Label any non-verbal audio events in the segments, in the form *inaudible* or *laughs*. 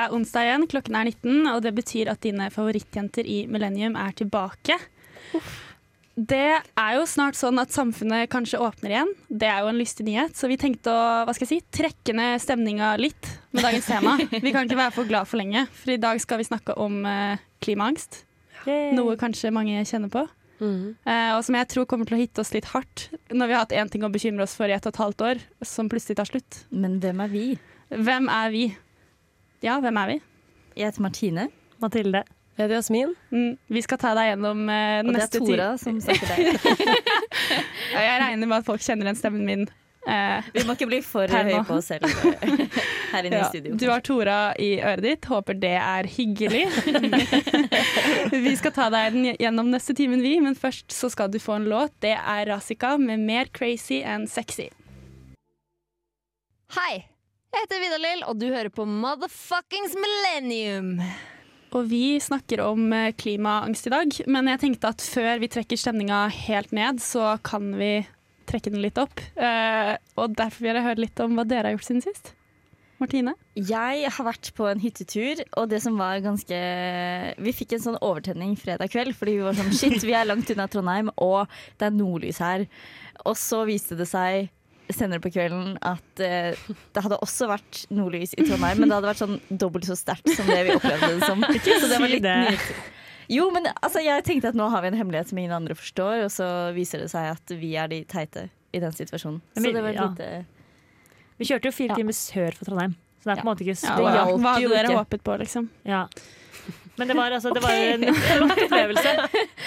Er onsdag igjen, klokken er 19, og det betyr at dine favorittjenter i Millennium er tilbake. Det er jo snart sånn at samfunnet kanskje åpner igjen. Det er jo en lystig nyhet, så vi tenkte å hva skal jeg si, trekke ned stemninga litt med dagens tema. *laughs* Vi kan ikke være for glad for lenge, for i dag skal vi snakke om eh, klimaangst. Noe kanskje mange kjenner på. Eh, og som jeg tror kommer til å hitte oss litt hardt når vi har hatt én ting å bekymre oss for i et og et halvt år, som plutselig tar slutt. Men hvem er vi? Hvem er vi? Ja, hvem er vi? Jeg heter Martine. Mathilde. Jeg heter Jasmin. Mm, vi skal ta deg gjennom eh, Og det er. Tora som snakker deg. *laughs* Jeg regner med at folk kjenner igjen stemmen min. Eh, Vi må ikke bli for høye på oss selv eh, her inne ja. i studio. Du har Tora i øret ditt. Håper det er hyggelig. *laughs* vi skal ta deg den gjennom neste timen, vi, men først så skal du få en låt. Det er Razika med 'Mer crazy enn sexy'. Hei, jeg heter Vidar-Lill, og du hører på Motherfuckings Millennium. Og vi snakker om eh, klimaangst i dag, men jeg tenkte at før vi trekker stemninga helt ned, så kan vi trekke den litt opp. Eh, og derfor vil jeg høre litt om hva dere har gjort siden sist. Martine? Jeg har vært på en hyttetur, og det som var ganske Vi fikk en sånn overtenning fredag kveld, fordi vi var sånn shit, vi er langt unna Trondheim, og det er nordlys her. Og så viste det seg senere på kvelden at eh, det hadde også vært nordlys i Trondheim, men det hadde vært sånn dobbelt så sterkt som det vi opplevde det som. Så det var litt nytt. Jo, men altså, jeg tenkte at nå har vi en hemmelighet som ingen andre forstår, og så viser det seg at vi er de teite i den situasjonen. Så det var et ja. lite Vi kjørte jo fire timer sør for Trondheim, så det er på en måte ikke Ja, så hjalp hva hadde dere håpet på, liksom? Ja. Men det var, altså, det var en *laughs* flott *laughs* opplevelse.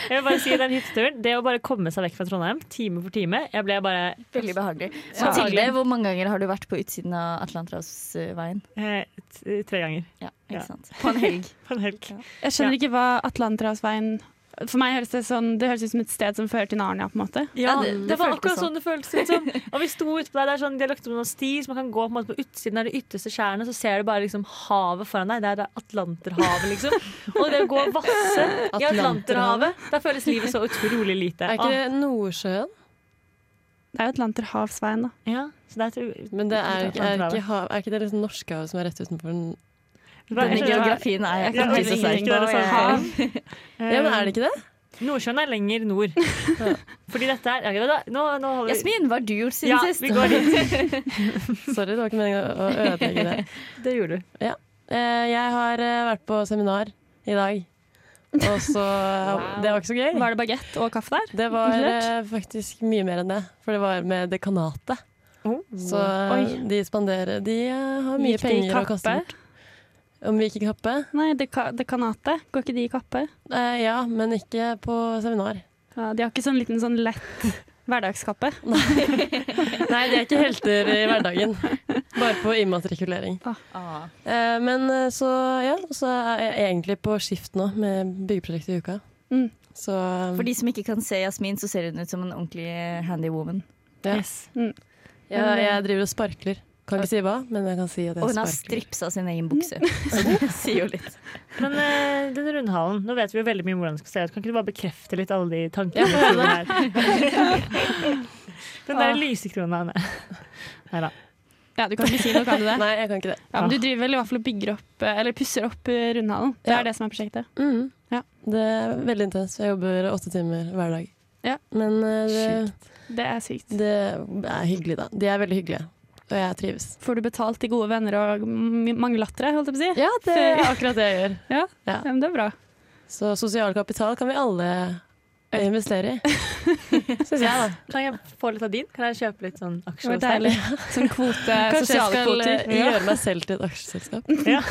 Jeg vil bare si den hytteturen Det å bare komme seg vekk fra Trondheim time for time Jeg ble bare Veldig behagelig. Ja. Mathilde, hvor mange ganger har du vært på utsiden av Atlanterhavsveien? eh, tre ganger Ja, Ja. ikke sant? På en helg. *laughs* på en helg. Jeg skjønner ikke hva Atlanterhavsveien For meg høres det sånn Det høres ut som et sted som fører til Narnia, på en måte. Ja, det- det, det var akkurat sånn. sånn det føltes ut som. Og vi sto ute på der, det er sånn, de har lagt opp noen sti så man kan gå på, en måte, på utsiden av de ytterste skjærene, så ser du bare liksom havet foran deg. Det er det Atlanterhavet, liksom. Og det å gå og vasse i Atlanterhavet, da føles livet så utrolig lite. Er ikke det Nordsjøen? Det er jo Atlanterhavsveien, da. Ja, så det er, Men det er, er, ikke, hav- er ikke det liksom Norskehavet som er rett utenfor den Denne geografien er jeg Ja, ikke jeg så sterk på. Jeg- Eh, Ja, men er det ikke det? Nordsjøen er lenger nord. *laughs* Fordi dette er ok, da, nå, nå vi- Jasmin, hva har du gjort siden Ja, sist? vi går dit. *laughs* *laughs* Sorry, det var ikke meningen å ødelegge det. Det gjorde du. Ja. Jeg har eh, vært på seminar i dag. Og så Det var ikke så gøy. Var det bagett og kaffe der? Det var eh, faktisk mye mer enn det, for det var med dekanatet. Oh. Så eh, Oi. de spanderer De eh, har mye Gikk penger å kaste bort. Om vi gikk i kappe? Nei, deka, dekanatet. Går ikke de i kappe? Eh, ja, men ikke på seminar. Ja, de har ikke sånn liten sånn lett *laughs* hverdagskappe. Nei, de er ikke helter i hverdagen. Bare på immatrikulering. Ah. Eh, men eh, så ja, så er jeg egentlig på skift nå med byggeprosjektet i uka. Mm. Så eh, For de som ikke kan se Jasmin, så ser hun ut som en ordentlig handy woman. ja. Yes. ja, jeg driver og sparkler. Kan ikke si hva, men jeg kan si at Og jeg hun har stripsa sin egen bukse. *laughs* Så det sier jo litt. Men uh, den rundhallen, nå vet vi jo veldig mye om hvordan den skal se ut. Kan ikke du bare bekrefte litt alle de tankene? Ja? *laughs* Den der Ah. lysekrona. Nei da. Ja, du kan ikke si noe, kan du det? *laughs* Nei, jeg kan ikke det. Ja, men du driver vel i hvert fall og bygger opp, eh, eller pusser opp rundhalen. rundhallen. Det Ja. er det som er prosjektet. Mm. Ja. Det er veldig intenst. Jeg jobber åtte timer hver dag. Ja. Men uh, det, Det er sykt. det er hyggelig, da. De er veldig hyggelige. Og jeg trives. Får du betalt til gode venner og mange lattere, holdt jeg på å si? Ja, det er akkurat det jeg gjør. Ja, Ja. men det er bra. Så sosial kapital kan vi alle investere i. *laughs* Syns jeg, da. Kan jeg få litt av din? Kan jeg kjøpe litt sånn aksjeselskap? aksjer hos deg? Sånn kvote, Kanskje jeg skal kvoter. eh, gjøre meg selv til et aksjeselskap. *laughs* Ja.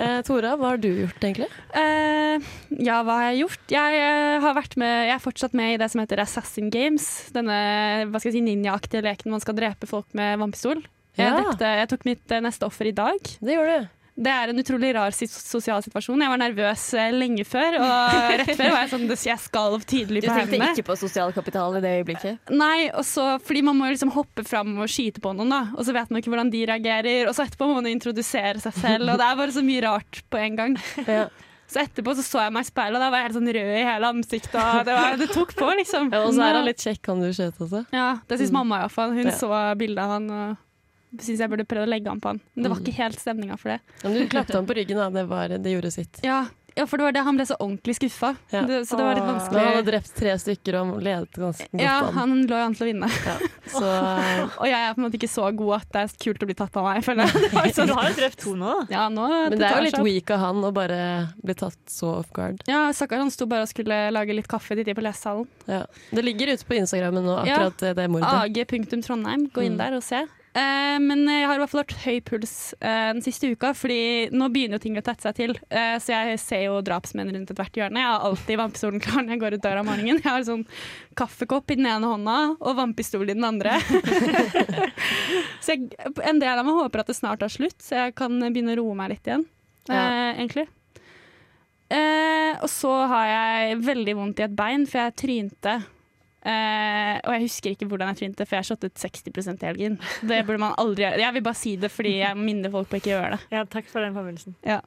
Eh, Tora, hva har du gjort egentlig? Eh, ja, hva har jeg gjort? Jeg, eh, har vært med, jeg er fortsatt med i det som heter Assassin Games. Denne hva skal jeg si, ninjaaktige leken man skal drepe folk med vannpistol. Jeg, Ja. drepte, jeg tok mitt eh, neste offer i dag. Det gjorde du. Det er en utrolig rar sosial situasjon. Jeg var nervøs eh, lenge før, og rett før var jeg sånn Jeg skalv tydelig Du tenkte hendene. ikke på sosial kapital i det øyeblikket? Nei, også, fordi man må liksom hoppe fram og skyte på noen, da. Og så vet man ikke hvordan de reagerer. Og så etterpå må man introdusere seg selv, og det er bare så mye rart på en gang. *laughs* Ja. Så etterpå så, så jeg meg i speilet, og da var jeg helt sånn rød i hele ansiktet. Og det, var, det tok på, liksom. Ja, og så er han litt kjekk, han du skjøt også. Ja, det syns Mm. mamma iallfall. Hun Ja. så bildet av han. Og syns jeg burde prøve å legge an på han. Men det var Mm. ikke helt stemninga for det. Men du klapte ham på ryggen, da. Det, var, det gjorde sitt. Ja, ja, for det var det. Han ble så ordentlig skuffa. Ja. Så det var litt vanskelig. Men han hadde drept tre stykker og ledet ganske godt Ja, an. han lå jo an til å vinne. Ja. Så eh, *laughs* Og jeg er på en måte ikke så god at det er kult å bli tatt av meg. føler jeg. *laughs* Så du har jo drept to nå, da. Ja, nå, Men det er jo litt opp. weak av han å bare bli tatt så off guard. Ja, stakkar, han sto bare og skulle lage litt kaffe dit på lesesalen. Ja. Det ligger ute på Instagrammen nå, akkurat det, det mordet. ag.trondheim. Gå inn Mm. der og se. Eh, men jeg har i hvert fall hatt høy puls eh, den siste uka, Fordi nå begynner jo ting å tette seg til. Eh, så jeg ser jo drapsmenn rundt ethvert hjørne. Jeg har alltid vannpistolen klar når jeg går ut døra om morgenen. Jeg har sånn kaffekopp i den ene hånda og vampestol i den andre. *laughs* så jeg, en del av meg håper at det snart er slutt, så jeg kan begynne å roe meg litt igjen. Ja. Eh, egentlig. Eh, og så har jeg veldig vondt i et bein, for jeg trynte. Eh, og jeg husker ikke hvordan jeg trynte, for jeg shottet 60 i helgen. Det burde man aldri gjøre. Jeg vil bare si det fordi jeg minner folk på ikke å gjøre det. Ja, takk for den påminnelsen. Ja.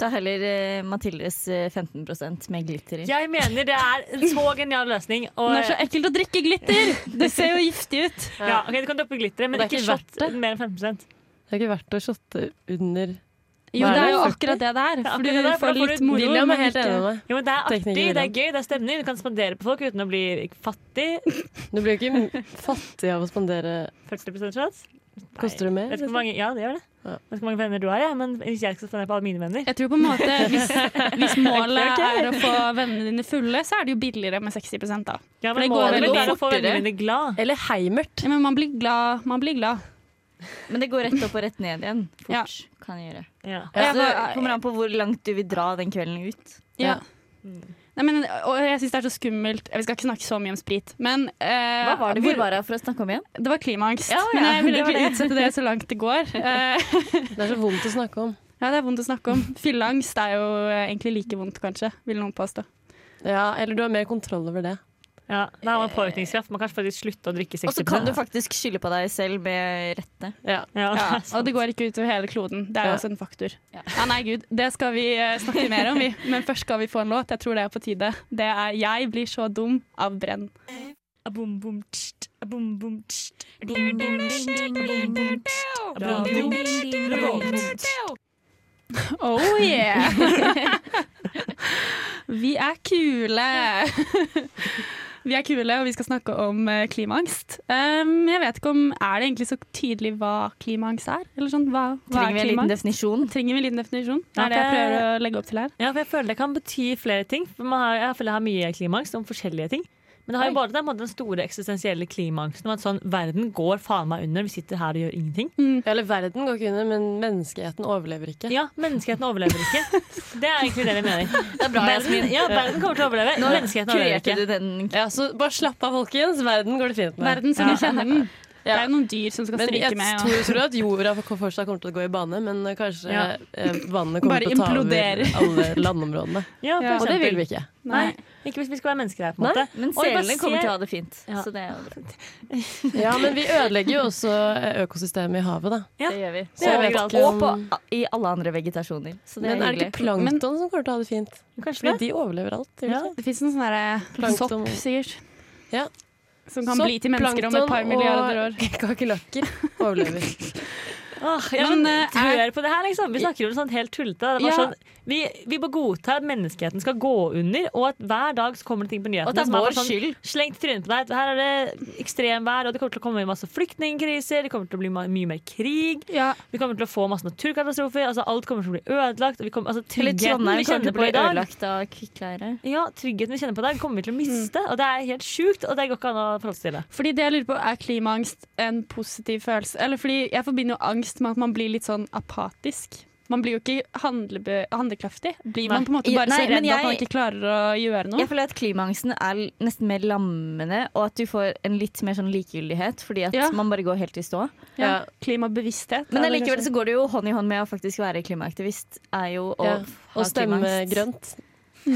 Ta heller uh, Mathildes eh, 15% med glitter i. Jeg mener det er en så genial løsning. Og, det er så ekkelt å drikke glitter! Det ser jo giftig ut. ja, ok, Du kan droppe glitteret, men Det er ikke ikke shot mer enn 15 Det er ikke verdt å shotte under Jo, er det er jo akkurat det er. Ja, For akkurat det du der, for får får litt moro. William er helt enig med. Jo, men Det er artig, det er gøy, det er stemning. Du kan spandere på folk uten å bli fattig. *laughs* Du blir jo ikke fattig av å spandere 40 shots. Koster det mer? Vet ikke hvor mange, ja, det gjør det. Ja. Vet ikke hvor mange venner du har, ja, men hvis jeg skal spandere på alle mine venner Jeg tror på en måte Hvis, *laughs* hvis målet Ok, ok. er å få vennene dine fulle, så er det jo billigere med 60 da. ja, For det men går Målet veldig er å få vennene mine glad. Eller heimert. Ja, men man blir glad. Man blir glad. Men det går rett opp og rett ned igjen. Fort Ja. kan jeg gjøre. Ja. Ja, Så det kommer an på hvor langt du vil dra den kvelden ut. Ja. Mm. Nei, men, og jeg syns det er så skummelt Vi skal ikke snakke så mye om sprit, men eh, Hva var det vi var her for å snakke om igjen? Det var klimaangst. Ja, ja, men jeg ville det det. utsette det så langt det går. *laughs* Eh, Det er så vondt å snakke om. *laughs* ja, det er vondt å snakke om. Fylleangst er jo eh, egentlig like vondt, kanskje, vil noen påstå. Ja, eller du har mer kontroll over det. Ja, da har man påvirkningskraft. Man kan faktisk slutte å drikke 60 Og så kan du faktisk skylde på deg selv med rette. Ja. ja, det og det går ikke utover hele kloden. Det er jo Ja. også en faktor. Ja. Ja, nei, gud, det skal vi eh, snakke mer om, vi. Men først skal vi få en låt. Jeg tror det er på tide. Det er 'Jeg blir så dum' av Brenn. Abom, bom, tst, abom, bom, tst, abom, bom, tst, abom, bom, tst, abom, bom, tst, abom, bom, tst. Oh yeah! *laughs* vi er kule! *laughs* vi er kule, og vi skal snakke om eh, klimaangst. Um, jeg vet ikke om Er det egentlig så tydelig hva klimaangst er? Eller sånn, hva, hva Trenger vi en liten definisjon? Trenger vi en liten definisjon? Det Ja, er det jeg prøver å legge opp til her. Ja, for jeg føler det kan bety flere ting. For man har, jeg føler jeg har mye klimaangst om forskjellige ting. Men det har jo både den, den store eksistensielle klimaangsten om at sånn, verden går faen meg under, vi sitter her og gjør ingenting. Eller verden går ikke under, men menneskeheten overlever ikke. Ja, menneskeheten overlever ikke. *laughs* Det er egentlig det vi mener. Det er bra, Verden, ja, verden kommer til å overleve. Nå menneskeheten overlever ikke. du den. Ja, så bare slapp av, folkens. Verden går det fint med. Verden som vi kjenner den. *laughs* Det er jo noen dyr som skal stryke stryke jeg tror, tror at jorda fortsatt kommer til å gå i bane, men eh, kanskje Ja. eh, vannet kommer Bare til å ta over alle landområdene. *laughs* Ja, Ja. Og det vil vi ikke. Nei, ikke hvis vi skal være mennesker her, på en måte. Men selene ser... kommer til å ha det fint. Ja. Så det, er jo bra. *laughs* Ja, men vi ødelegger jo også eh, økosystemet i havet, da. Ja. det gjør vi. Det gjør vi alltid. og på, i alle andre vegetasjoner. Så det Men er er det ikke plankton som kommer til å ha det fint? Kanskje Fordi det? de overlever alt. Ja. Det fins noen sånne der sopp, sikkert. Ja. Som kan så bli til mennesker om et par milliarder år. og Kakerlakker overlever. *laughs* Åh, ja, men, Men, er, på det her, liksom. Vi snakker om sånn helt tullete. Det var Ja. sånn, vi, vi må godta at menneskeheten skal gå under, og at hver dag så kommer det ting på nyhetene Og det er vår sånn, skyld. slengt trynet på deg. Her er det ekstremvær, og det kommer til å komme masse flyktningkriser, det kommer til å bli mye mer krig, Ja, vi kommer til å få masse naturkatastrofer, altså alt kommer til å bli ødelagt. Vi kommer, altså, tryggheten vi kjenner på i dag ødelagt av kvikkleire. ja, tryggheten vi kjenner på i dag, kommer vi til å miste. Og det er helt sjukt, og det går ikke an å seg til det. fordi det jeg lurer på Er klimaangst en positiv følelse? Eller fordi Jeg forbinder jo angst med at man blir litt sånn apatisk. Man blir jo ikke handlekraftig. Blir man på en måte bare nei, så redd redd at man ikke klarer å gjøre noe? Jeg føler at klimaangsten er nesten mer lammende, og at du får en litt mer sånn likegyldighet, fordi at Ja. man bare går helt i stå. Ja, Klimabevissthet. Men kanskje. så går det jo hånd i hånd med å faktisk være klimaaktivist, er jo å Ja, ha Og stemme grønt.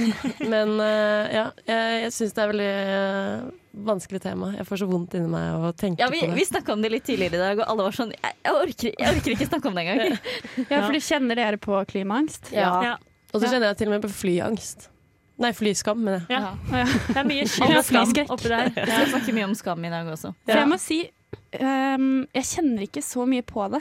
*laughs* Men eh, ja, jeg, jeg syns det er veldig eh, vanskelig tema. Jeg får så vondt inni meg av å tenke Ja, vi, på det. vi snakka om det litt tidligere i dag, og alle var sånn Jeg, jeg, orker, jeg orker ikke snakke om det engang. *laughs* Ja, for du kjenner dere på klimaangst? Ja. Ja. Og så kjenner jeg til og med på flyangst. Nei, flyskam, mener jeg. Ja. Ja. Det er mye skyld *laughs* og skam oppi der. Vi skal snakke mye om skam i dag også. For jeg må si, um, jeg kjenner ikke så mye på det.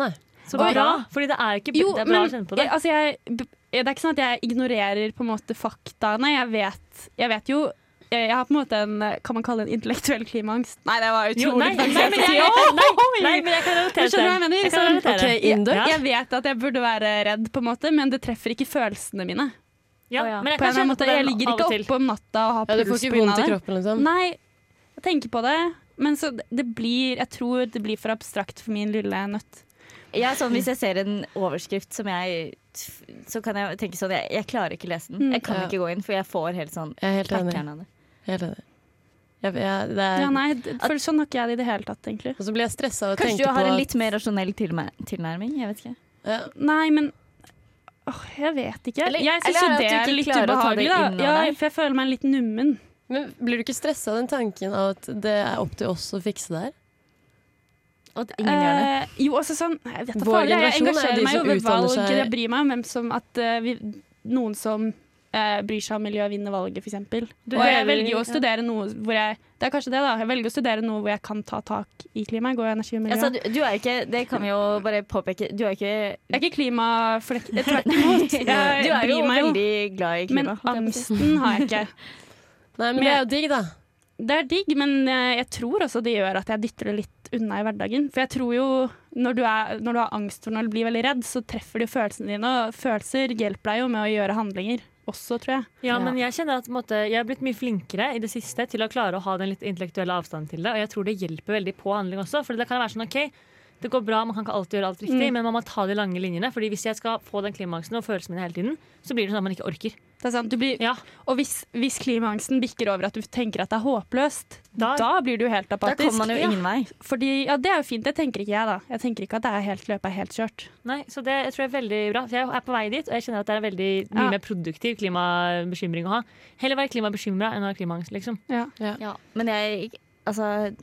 Nei. Så bra, fordi det er ikke Jo, det er bra men å kjenne på det. Jeg, altså jeg, det er ikke sånn at jeg ignorerer på en måte faktaene. Jeg vet, jeg vet jo jeg har på en måte en Kan man kalle det en intellektuell klimaangst? Nei, det var nei, utrolig nei, fancy men jeg, *laughs* jeg, nei, nei, men jeg kan Du relatere hva jeg mener? Jeg kan Sånn, relatere. Ja. Jeg vet at jeg burde være redd, på en måte, men det treffer ikke følelsene mine. Ja, oh, ja. men jeg På en måte, jeg ligger ikke oppe om natta og har Ja, puls i det. kroppen, liksom? Nei, jeg tenker på det, men så det blir Jeg tror det blir for abstrakt for min lille nøtt. Er sånn, Hvis jeg ser en overskrift som jeg Så kan jeg tenke sånn Jeg, jeg klarer ikke lese den. Mm. Jeg kan Ja. ikke gå inn, for jeg får helt sånn Jeg er helt enig. Helt enig. Jeg, jeg, det er, Ja, nei, for sånn har ikke jeg det i det hele tatt, egentlig. Og så blir jeg stressa av å Kanskje du har en litt mer rasjonell tilnærming? Jeg vet ikke. ja, Nei, men åh, jeg vet ikke. Eller- jeg syns jo det er litt ubehagelig, da. Ja, for jeg føler meg litt nummen. Men blir du ikke stressa av den tanken av at det er opp til oss å fikse det her? At ingen gjør det. Eh, jo, altså sånn Jeg vet Vår faen, jeg generasjon er engasjerer de meg jo ved utdanner valg. seg- Jeg bryr meg om hvem som at uh, vi, noen som uh, bryr seg om miljø, vinner valget, f.eks. Og jeg velger jo å studere noe hvor jeg Det er kanskje det, da. Jeg velger å studere noe hvor jeg kan ta tak i klimaet. Gå i energi og miljø. Altså, du, du er ikke, det kan vi jo bare påpeke. Du er ikke jeg er ikke klimaflekk... *laughs* Tvert imot. Jeg Du er jo veldig glad i klima. Men jeg angsten har jeg ikke. Nei, men Men det er jo digg, da. Det er digg, men jeg, tror også det gjør at jeg dytter det litt unna i hverdagen. For jeg tror jo når du, er, når du har angst for når du blir veldig redd, så treffer det jo følelsene dine. Og følelser hjelper deg jo med å gjøre handlinger også, tror jeg. Ja, Ja. men jeg kjenner at på måte, jeg har blitt mye flinkere i det siste til å klare å ha den litt intellektuelle avstanden til det. Og jeg tror det hjelper veldig på handling også. For det kan være sånn OK, det går bra, man kan ikke alltid gjøre alt riktig, Mm. men man må ta de lange linjene. Fordi hvis jeg skal få den klimaangsten og følelsene mine hele tiden, så blir det sånn at man ikke orker. Det er sant. Du blir, Ja, Og hvis, hvis klimaangsten bikker over at du tenker at det er håpløst, Da- da, blir du helt Da kommer man jo ingen vei. Fordi, ja, Det er jo fint, det tenker ikke jeg, da. Jeg tenker ikke at det er helt, løpet er helt kjørt. Nei, så det jeg tror jeg er veldig bra. For jeg er på vei dit, og jeg kjenner at det er en veldig mye Ja. mer produktiv klimabekymring å ha. Heller være klimabekymra enn å ha klimaangst, liksom. Ja. Ja, men jeg Altså,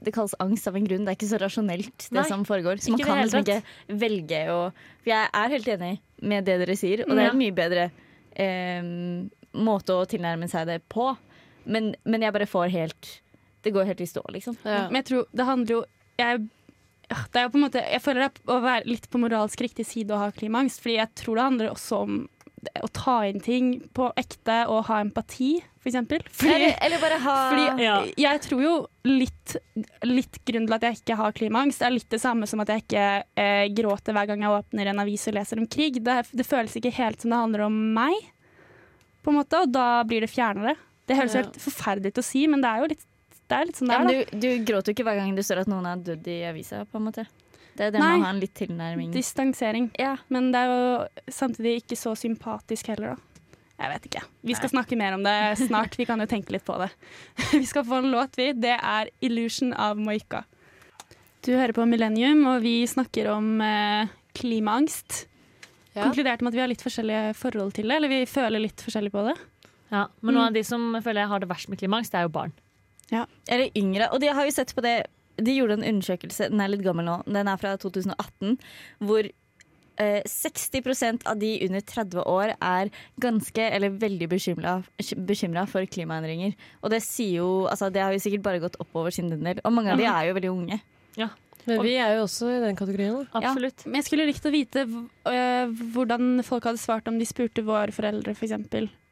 det kalles angst av en grunn. Det er ikke så rasjonelt, det Nei, som foregår. Så man kan liksom ikke velge å For jeg er helt enig med det dere sier, og det er en mye bedre eh, måte å tilnærme seg det på. Men, men jeg bare får helt Det går helt i stå, liksom. Ja. Men jeg tror det handler jo jeg, det er jo på en måte, jeg føler det er å være litt på moralsk riktig side å ha klimaangst. Fordi jeg tror det handler også om å ta inn ting på ekte og ha empati, for eksempel. Fordi, Eller, eller bare ha fordi Ja. jeg tror jo litt, litt grunnen til at jeg ikke har klimaangst, er litt det samme som at jeg ikke eh, gråter hver gang jeg åpner en avis og leser om krig. Det, det føles ikke helt som det handler om meg, på en måte, og da blir det fjernere. Det høres Ja. helt forferdelig ut å si, men det er jo litt, det er litt sånn det er, Ja, men du, du gråter jo ikke hver gang det står at noen er dødd i avisa, på en måte. Det er det Nei. med å ha en litt tilnærming. Distansering. Ja. Men det er jo samtidig ikke så sympatisk heller, da. Jeg vet ikke. Vi skal snakke mer om det snart. Vi kan jo tenke litt på det. *laughs* Vi skal få en låt, vi. Det er 'Illusion' av Moika. Du hører på Millennium, og vi snakker om eh, klimaangst. Ja. Konkluderte med at vi har litt forskjellige forhold til det, eller vi føler litt forskjellig på det. Ja, men noen av de som føler jeg har det verst med klimaangst, det er jo barn. Ja. Eller yngre. Og de har jo sett på det De gjorde en undersøkelse, den er litt gammel nå, den er fra 2018, hvor eh, 60% av de under 30 år er ganske eller veldig bekymra for klimaendringer. Og det sier jo Altså, det har jo sikkert bare gått oppover sin del. Og mange av de er jo veldig unge. Men vi er jo også i den kategorien. Da. Absolutt. Men jeg skulle likt å vite øh, hvordan folk hadde svart om de spurte våre foreldre, f.eks.,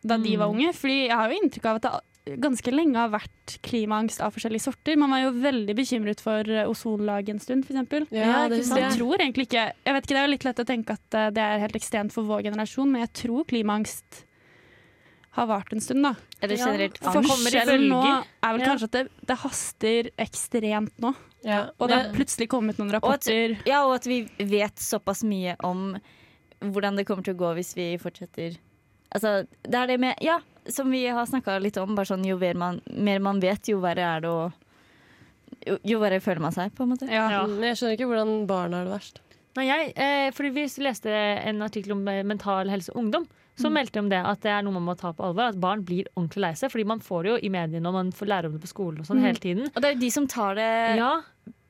da de var unge. Fordi jeg har jo inntrykk av at det ganske lenge har vært klimaangst av forskjellige sorter. Man var jo veldig bekymret for øh, ozonlaget en stund, f.eks. Ja, det jeg tror egentlig ikke Jeg vet ikke, Det er jo litt lett å tenke at øh, det er helt ekstremt for vår generasjon, men jeg tror klimaangst har vart en stund, da. Er det generelt i Forskjellen nå er vel Ja. kanskje at det, det haster ekstremt nå. Ja. Og det har plutselig kommet noen Og at- rapporter. Ja, og at vi vet såpass mye om hvordan det kommer til å gå hvis vi fortsetter. Altså, det er det med Ja, som vi har snakka litt om, bare sånn jo mer man, mer man vet, jo verre er det å jo, jo verre føler man seg, på en måte. Ja. Ja. Men jeg skjønner ikke hvordan barn har det verst. Nei, jeg, eh, fordi Vi leste en artikkel om eh, mental helse ungdom. Som meldte om det at det er noe man må ta på alvor. At barn blir ordentlig lei seg. Fordi man får det jo i mediene og man får lære om det på skolen og sånn Mm. hele tiden. Og det er jo de som tar det Ja,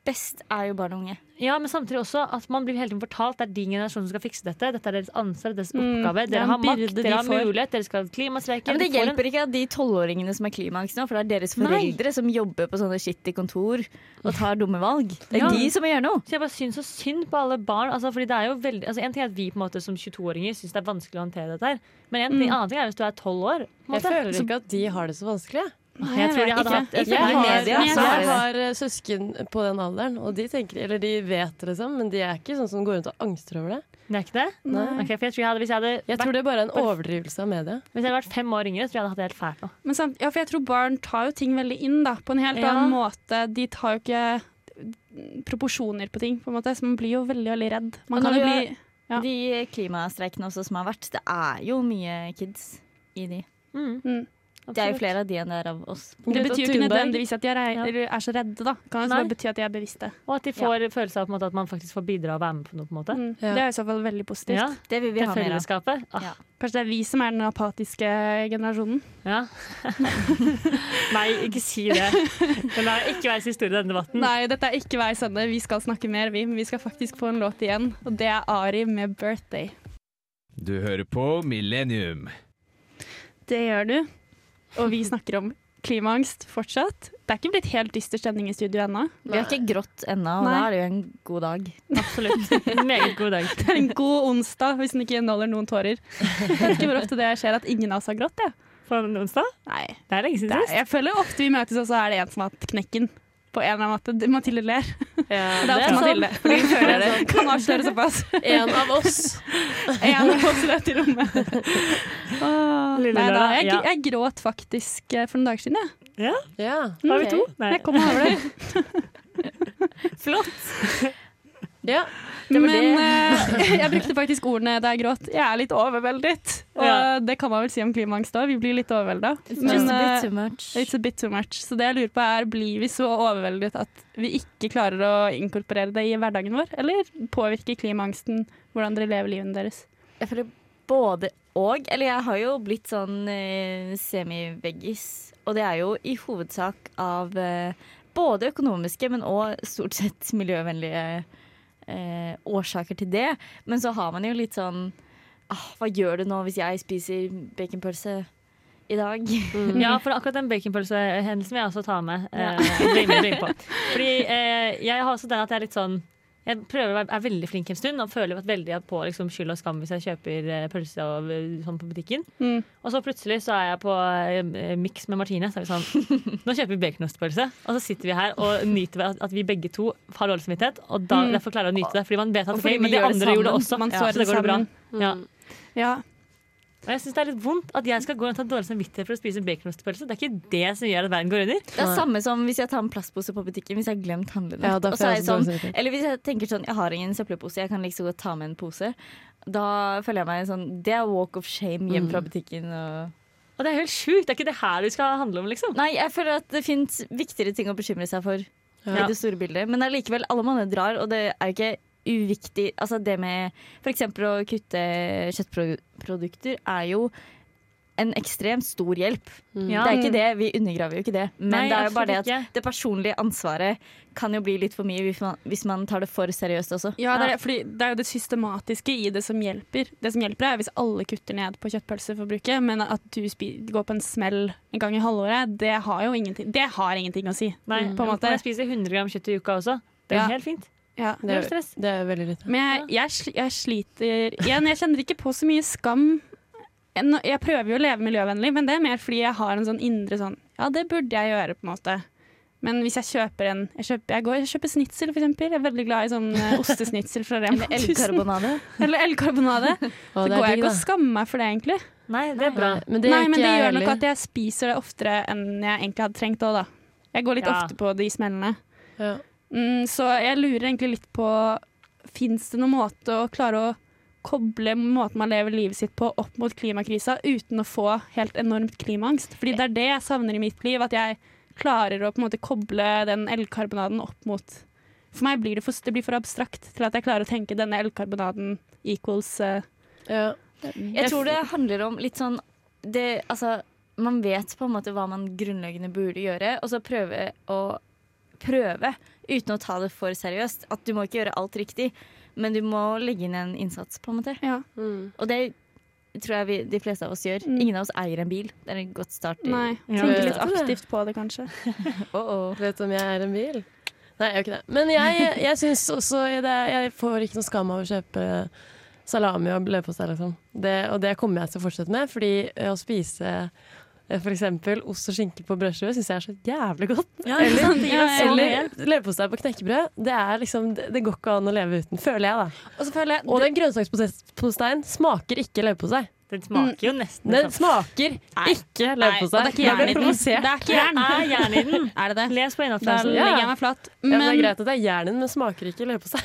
best, er jo barn og unge. Ja, men samtidig også at man blir hele tiden fortalt det er din generasjon som skal fikse dette. Dette er deres ansvar, deres Mm, oppgave. det er Dere har makt, de dere har får. mulighet, dere skal klimastreike. Ja, men det en- hjelper ikke at de tolvåringene som er klimaangst nå, for det er deres Nei. foreldre som jobber på sånne shitty kontor og tar dumme valg. Det er Ja. de som må gjøre noe. Så jeg bare syns så synd på alle barn. Altså, fordi det er jo veldig, altså, en ting er at vi på en måte som 22-åringer syns det er vanskelig å håndtere dette. her Men en Mm. annen ting er hvis du er 12 år. Jeg føler ikke at de har det så vanskelig. Jeg. Jeg tror de hadde hatt Jeg i har, jeg det har eh, søsken på den alderen, og de tenker, eller de vet det, liksom, men de er ikke sånn som går rundt og angster over det. Det er ikke det? Nei. Okay, for jeg tror jeg hadde, hvis, jeg hadde Jeg vært, tror det bare er en overdrivelse av media. hvis jeg hadde vært fem år yngre, så tror jeg jeg hadde hatt det helt fælt nå. Men samt, ja, for jeg tror barn tar jo ting veldig inn da, på en helt Ja. annen måte. De tar jo ikke proporsjoner på ting, på en måte, så man blir jo veldig, veldig redd. Man kan jo bli Ja. De klimastreikene også som har vært, det er jo mye kids i de. Mm. Mm. Det er jo flere av de enn det er av oss. Det betyr jo ikke nødvendigvis at de er, er så redde, da. Kan jo bare bety at de er bevisste. Og at de får følelse av på måte, at man faktisk får bidra og være med på noe. på en måte Mm. Ja. Det er i så fall veldig positivt. Ja, Det vil vi Det ha mer av. fellesskapet. Ah, Ja. Kanskje det er vi som er den apatiske generasjonen. ja. *laughs* Nei, ikke si det. Men det er ikke veis historie i denne debatten. Nei, dette er ikke veis ende. Vi skal snakke mer, vi. Men vi skal faktisk få en låt igjen, og det er Ari med 'Birthday'. Du hører på Millennium. Det gjør du. Og vi snakker om klimaangst fortsatt. Det er ikke blitt helt dyster stemning i studio ennå. Vi har ikke grått ennå, og Nei. da er det jo en god dag. Absolutt. En *laughs* meget god dag. Det er en god onsdag hvis den ikke inneholder noen tårer. Jeg vet ikke hvor ofte det skjer at ingen av oss har grått. Jeg. På en onsdag? Nei. Det er lenge siden sist. jeg føler ofte vi møtes, og så er det en som har hatt knekken. På en eller annen måte. Mathilde ler. Ja, *laughs* Det er ofte Mathilde. Fordi hun føler det. *laughs* Kan avsløre såpass. En av oss. *laughs* En av oss i dette rommet. Åh, Lille nei da, jeg, ja. jeg gråt faktisk eh, for noen dager siden. Jeg. Ja. er vi to? Nei. Jeg kom over det. Flott! Ja. Men eh, *laughs* jeg brukte faktisk ordene da jeg gråt. Jeg er litt overveldet. Og Ja. det kan man vel si om klimaangst òg. Vi blir litt overvelda. It's just a eh, bit too much. It's a bit too much. Så det jeg lurer på er, blir vi så overveldet at vi ikke klarer å inkorporere det i hverdagen vår? Eller påvirker klimaangsten hvordan dere lever livet deres? Jeg føler både og. Eller jeg har jo blitt sånn eh, semi-veggis. Og det er jo i hovedsak av eh, både økonomiske, men òg stort sett miljøvennlige eh, årsaker til det. Men så har man jo litt sånn ah, Hva gjør det nå hvis jeg spiser baconpølse i dag? Ja, for akkurat den baconpølsehendelsen vil jeg også ta med. Eh, bring, bring på. Fordi eh, jeg har også den at jeg er litt sånn jeg prøver å være er veldig flink en stund og føler veldig på liksom, skyld og skam hvis jeg kjøper eh, pølse og, eh, sånn på butikken. Mm. Og så plutselig så er jeg på eh, miks med Martine. Så er vi sånn *laughs* Nå kjøper vi baconostpølse, og så sitter vi her og nyter at, vi begge to har dårlig samvittighet. Og da, Mm. derfor klarer vi å nyte det. Fordi man vet at det er fordi men de andre det gjorde det også. Man Ja, så det går bra. Mm. Ja. Ja. Og jeg syns det er litt vondt at jeg skal gå rundt og ha dårlig samvittighet for å spise baconostepølse. Det er ikke det som gjør at verden går under. Det er samme som hvis jeg tar en plastpose på butikken hvis jeg har glemt handlene. Ja, og så er jeg jeg sånn, eller hvis jeg tenker sånn, jeg har ingen søppelpose, jeg kan like liksom godt ta med en pose. Da føler jeg meg sånn Det er walk of shame hjem fra butikken. Og Og det er helt sjukt. Det er ikke det her du skal handle om, liksom. Nei, jeg føler at det fins viktigere ting å bekymre seg for Ja. i det store bildet. Men allikevel, alle manner drar, og det er ikke uviktig. Altså det med f.eks. å kutte kjøttprodukter er jo en ekstremt stor hjelp. Ja. Det er ikke det, vi undergraver jo ikke det. Men Nei, det er jo bare det at det personlige ansvaret kan jo bli litt for mye hvis man, hvis man tar det for seriøst også. Ja, det er, fordi det er jo det systematiske i det som hjelper. Det som hjelper er hvis alle kutter ned på kjøttpølseforbruket, men at du går på en smell en gang i halvåret, det har jo ingenting, det har ingenting å si. Nei, på en måte. Jeg spiser 100 gram kjøtt i uka også. Det er Ja. helt fint. Ja. Det er, stress. det er veldig lite. Men jeg, jeg, jeg sliter Igjen, jeg kjenner ikke på så mye skam. Jeg prøver jo å leve miljøvennlig, men det er mer fordi jeg har en sånn indre sånn Ja, det burde jeg gjøre, på en måte. Men hvis jeg kjøper en Jeg kjøper, jeg går, jeg kjøper snitsel, eksempel. Jeg er veldig glad i sånn eh, ostesnitsel fra Rema. Eller elgkarbonade. *laughs* Eller elkarbonade. *laughs* Så går jeg ikke og skammer meg for det, egentlig. Nei, det er bra. Men det Nei, men det gjør nok at jeg spiser det oftere enn jeg egentlig hadde trengt òg, da. Jeg går litt Ja. ofte på de smellene. Ja. Mm, så jeg lurer egentlig litt på Fins det noen måte å klare å koble måten man lever livet sitt på opp mot klimakrisa uten å få helt enormt klimaangst? Fordi det er det jeg savner i mitt liv, at jeg klarer å på en måte koble den elgkarbonaden opp mot For meg blir det for, det blir for abstrakt til at jeg klarer å tenke denne elgkarbonaden equals uh, Ja. Jeg tror det handler om litt sånn det, altså, Man vet på en måte hva man grunnleggende burde gjøre, og så prøve å prøve uten å ta det for seriøst. At du må ikke gjøre alt riktig, men du må legge inn en innsats, på en måte. Ja. Mm. Og det tror jeg vi, de fleste av oss gjør. Mm. Ingen av oss eier en bil. Det er en godt start. i- Nei. Ja. Tenke litt aktivt på det, kanskje. *laughs* oh, oh. Vet du om jeg er en bil? Nei, jeg gjør ikke det. Men jeg, jeg syns også det, Jeg får ikke noe skam av å kjøpe salami og leverpostei, liksom. Det, og det kommer jeg til å fortsette med, fordi å spise f.eks. ost og skinke på brødskive syns jeg er så jævlig godt. Ja, eller så Eller leverpostei på knekkebrød. Det, er liksom, det, det går ikke an å leve uten, føler jeg, da. Og så føler jeg Og den grønnsaksposteien smaker ikke leverpostei. Den smaker jo nesten Den smaker ikke Nei, ikke leverpostei. det er ikke jern i den. Det er ikke jern. Er jern i den. *laughs* Er det det? Les på Da innholdsflasen. Ja. legger jeg meg flat. Ja, men det er greit at det er jern i den, men smaker ikke leverpostei.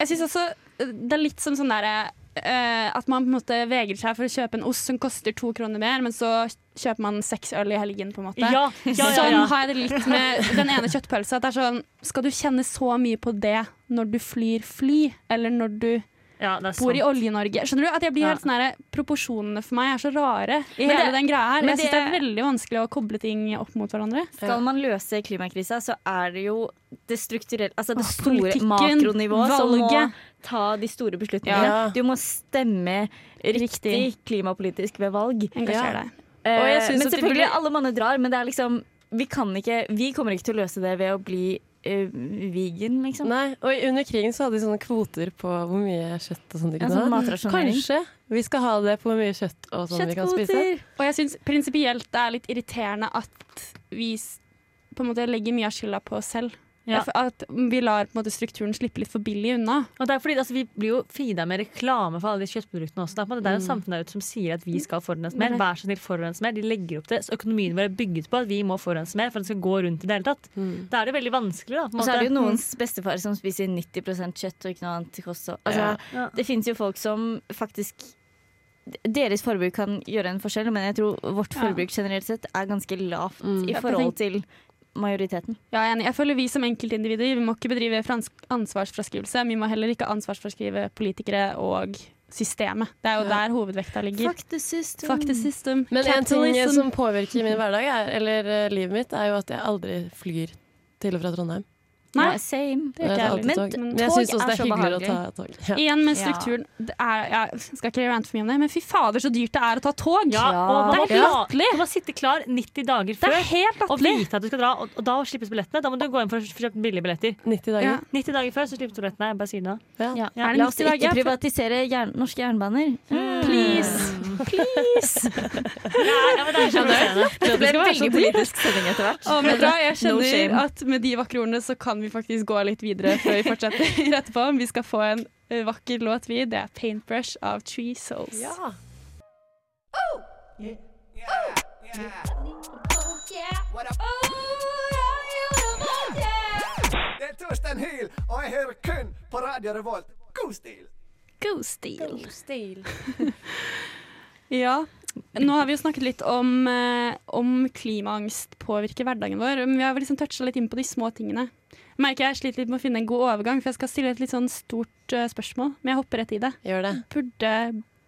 jeg syns også eh, det er litt som sånn derre eh, at man på en måte vegrer seg for å kjøpe en ost som koster to kroner mer, men så kjøper man seks øl i helgen, på en måte. Ja, ja, ja, Sånn har jeg det litt med den ene kjøttpølsa. At det er sånn, skal du kjenne så mye på det når du flyr fly, eller når du ja bor i. Olje-Norge? Skjønner du? At jeg blir Ja. helt sånn Proporsjonene for meg er så rare i Men hele det- den greia her. men Jeg syns det er veldig vanskelig å koble ting opp mot hverandre. Skal man løse klimakrisa, så er det jo det strukturelle Altså det Åh, store makronivået som må ta de store beslutningene. Ja. Du må stemme riktig Riktig. klimapolitisk ved valg. Engasjer Ja. deg. Eh, Og jeg men selvfølgelig, blir... alle manner drar, men det er liksom vi, kan ikke, vi kommer ikke til å løse det ved å bli vegan, liksom. Nei, og Under krigen så hadde de sånne kvoter på hvor mye kjøtt og sånt de Ja, kunne sånn ha. matrasjonering. Kanskje vi skal ha det på hvor mye kjøtt og sånn vi kan spise. Og jeg syns prinsipielt det er litt irriterende at vi på en måte legger mye av skylda på oss selv. Ja. At vi lar på en måte strukturen slippe litt for billig unna. Og det er fordi altså, Vi blir jo feeda med reklame for alle de kjøttproduktene også. Det er, på en måte, det er jo samfunn der ute som sier at vi skal forurense mer. Men- Vær så snill, forurense mer. De legger opp det. Så økonomien vår er bygget på at vi må forurense mer for at det skal gå rundt i det hele tatt. Mm. Da er det veldig vanskelig, da. på en Og så er det jo noens bestefar som spiser 90 kjøtt og ikke noe annet kost. Altså, Ja. Det finnes jo folk som faktisk Deres forbruk kan gjøre en forskjell, men jeg tror vårt forbruk generelt sett er ganske lavt Mm. i forhold til majoriteten. Ja, jeg er enig. Jeg føler vi som enkeltindivider vi må ikke bedrive fransk ansvarsfraskrivelse. Vi må heller ikke ansvarsfraskrive politikere og systemet. Det er jo Ja. der hovedvekta ligger. Fuck the system. Fuck the system. Men en ting som påvirker min hverdag, er, eller eh, livet mitt, er jo at jeg aldri flyr til og fra Trondheim. Nei. Ja, same. Jeg ikke jeg alltid Men tog. tog Men jeg også er det er så behagelig. ta tog. Ja. Igjen med strukturen. Det er, jeg skal ikke rante for mye om det, men fy fader så dyrt det er å ta tog! Ja, og det er latterlig. du må sitte klar 90 dager Det før er helt og vite at du skal dra. Og, og da slippes billettene. Da må du gå inn for å kjøpe billige billetter. 90 dager. Ja. 90 dager før så slippes billettene. Jeg bare sier det. Ja. Ja. Er det La oss ikke privatisere jern norske jernbaner. Please. Please. *laughs* Ja, men det er kjempeprovoserende. Det ble en veldig politisk sending etter hvert. Jeg *laughs* kjenner at med de vakre ordene så kan vi faktisk gå litt videre før vi fortsetter *laughs* etterpå. Vi skal få en eh, vakker låt, vi. Det er 'Paintbrush' av Tree Souls. Ja. Det er Torstein Hyl, og jeg hører kun på Radio Revolt. God stil! God stil. *laughs* Ja. Nå har vi jo snakket litt om, eh, om klimaangst påvirker hverdagen vår. Men vi har liksom toucha litt inn på de små tingene. Jeg merker jeg sliter litt med å finne en god overgang, for jeg skal stille et litt sånn stort uh, spørsmål. Men jeg hopper rett i det. Gjør det. Burde,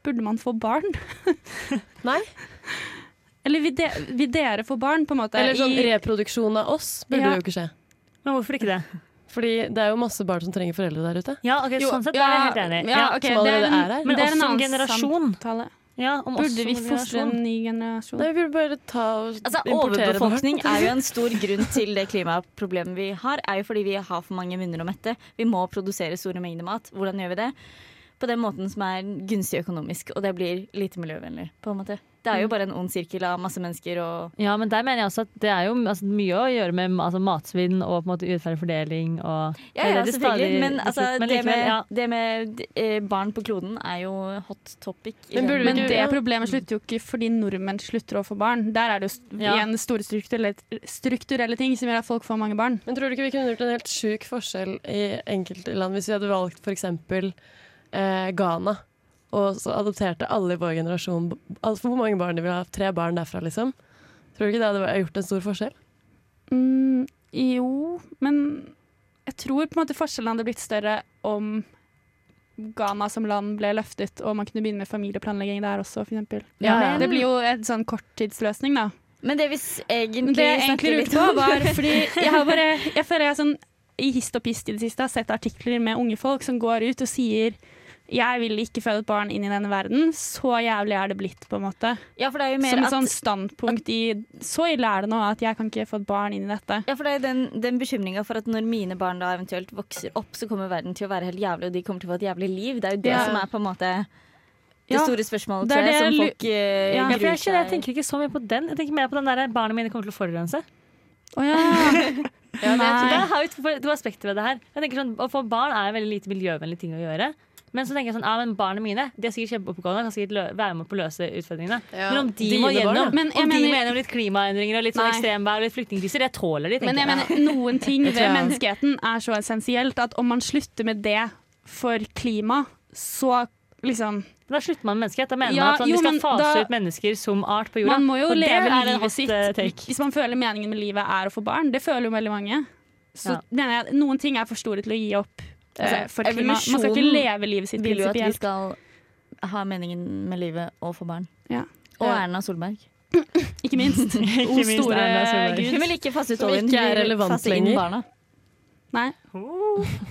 burde man få barn? *laughs* *laughs* Nei. Eller vil, de, vil dere få barn, på en måte? Eller sånn i- reproduksjon av oss burde Ja. jo ikke skje. Men hvorfor ikke det? Fordi det er jo masse barn som trenger foreldre der ute. Ja, ok, Jo, sånn sett er jeg helt enig. Ja, okay, ok, som det allerede en- er her. Men det er en generasjon. samtale. Ja, om Burde vi fostre en ny generasjon? Nei, vi burde bare ta og Altså, importere Overbefolkning er jo en *laughs* stor grunn til det klimaproblemet vi har. er jo fordi vi har for mange munner å mette. Vi må produsere store mengder mat. Hvordan gjør vi det? På den måten som er gunstig økonomisk, og det blir lite miljøvennlig. på en måte. Det er jo bare en ond sirkel av masse mennesker og Ja, men der mener jeg også at det er jo altså, mye å gjøre med altså, matsvinn og på en måte urettferdig fordeling og Ja, ja, det det selvfølgelig. stadig Men, altså, men likevel, det, med, ja. det med eh, barn på kloden er jo hot topic. Men burde Men det problemet slutter jo ikke fordi nordmenn slutter å få barn. Der er det jo Ja. igjen store strukturelle, strukturelle ting som gjør at folk får mange barn. Men tror du ikke vi kunne gjort en helt sjuk forskjell i enkelte land hvis vi hadde valgt f.eks. Eh, Ghana, og så adopterte alle i vår generasjon altså Hvor mange barn de ville ha? Tre barn derfra, liksom? Tror du ikke det hadde gjort en stor forskjell? Mm, jo, men jeg tror på en måte forskjellen hadde blitt større om Ghana som land ble løftet, og man kunne begynne med familieplanlegging der også, f.eks. Ja, ja. Det blir jo en sånn korttidsløsning, da. Men det vi egentlig det jeg egentlig lurte på, var *laughs* fordi jeg har bare Jeg føler jeg sånn i hist og pist i det siste har sett artikler med unge folk som går ut og sier jeg vil ikke føde et barn inn i denne verden. Så jævlig er det blitt, på en måte. Ja, for det er jo mer Som et sånn standpunkt i Så ille er det nå at jeg kan ikke få et barn inn i dette. Ja, for det er den, den bekymringa for at når mine barn da eventuelt vokser opp, så kommer verden til å være helt jævlig, og de kommer til å få et jævlig liv. Det er jo det Ja. som er på en måte det Ja, store spørsmålet, det er det som folk eh, Ja. Gruer jeg, skjønner, jeg tenker ikke så mye på den. Jeg tenker mer på den der barna mine kommer til å forurense. Oh, ja. *laughs* ja, det har jo to, to aspekter ved det her. Jeg tenker sånn, Å få barn er en veldig lite miljøvennlig ting å gjøre. Men så tenker jeg sånn, ja, men barna mine De er sikkert kjempeoppegående, kan sikkert lø være med på å løse utfordringene. Ja, Men om de dine må gjennom. Men om Om de mener- må gjennom litt klimaendringer og litt sånn ekstremvær og litt flyktningkriser, det tåler de. Men jeg mener, noen ting ved menneskeheten er så essensielt at om man slutter med det for klima, så liksom Da slutter man med menneskehet. Da mener Ja, man at sånn, jo, vi skal fase da- ut mennesker som art på jorda. Man må jo Og det leve livet hot, sitt eh, take. hvis man føler meningen med livet er å få barn. Det føler jo veldig mange. Så Ja. mener jeg at noen ting er for store til å gi opp Altså, for klima. Man skal ikke leve livet sitt vil jo at vi skal ha meningen med livet og få barn. Ja. Og Erna Solberg. *laughs* Ikke minst. *laughs* Ikke minst store Erna Solberg. gud. Hun vil ikke faste ut oljen, ikke hun er vil relevant fase inn lenger. barna. Nei.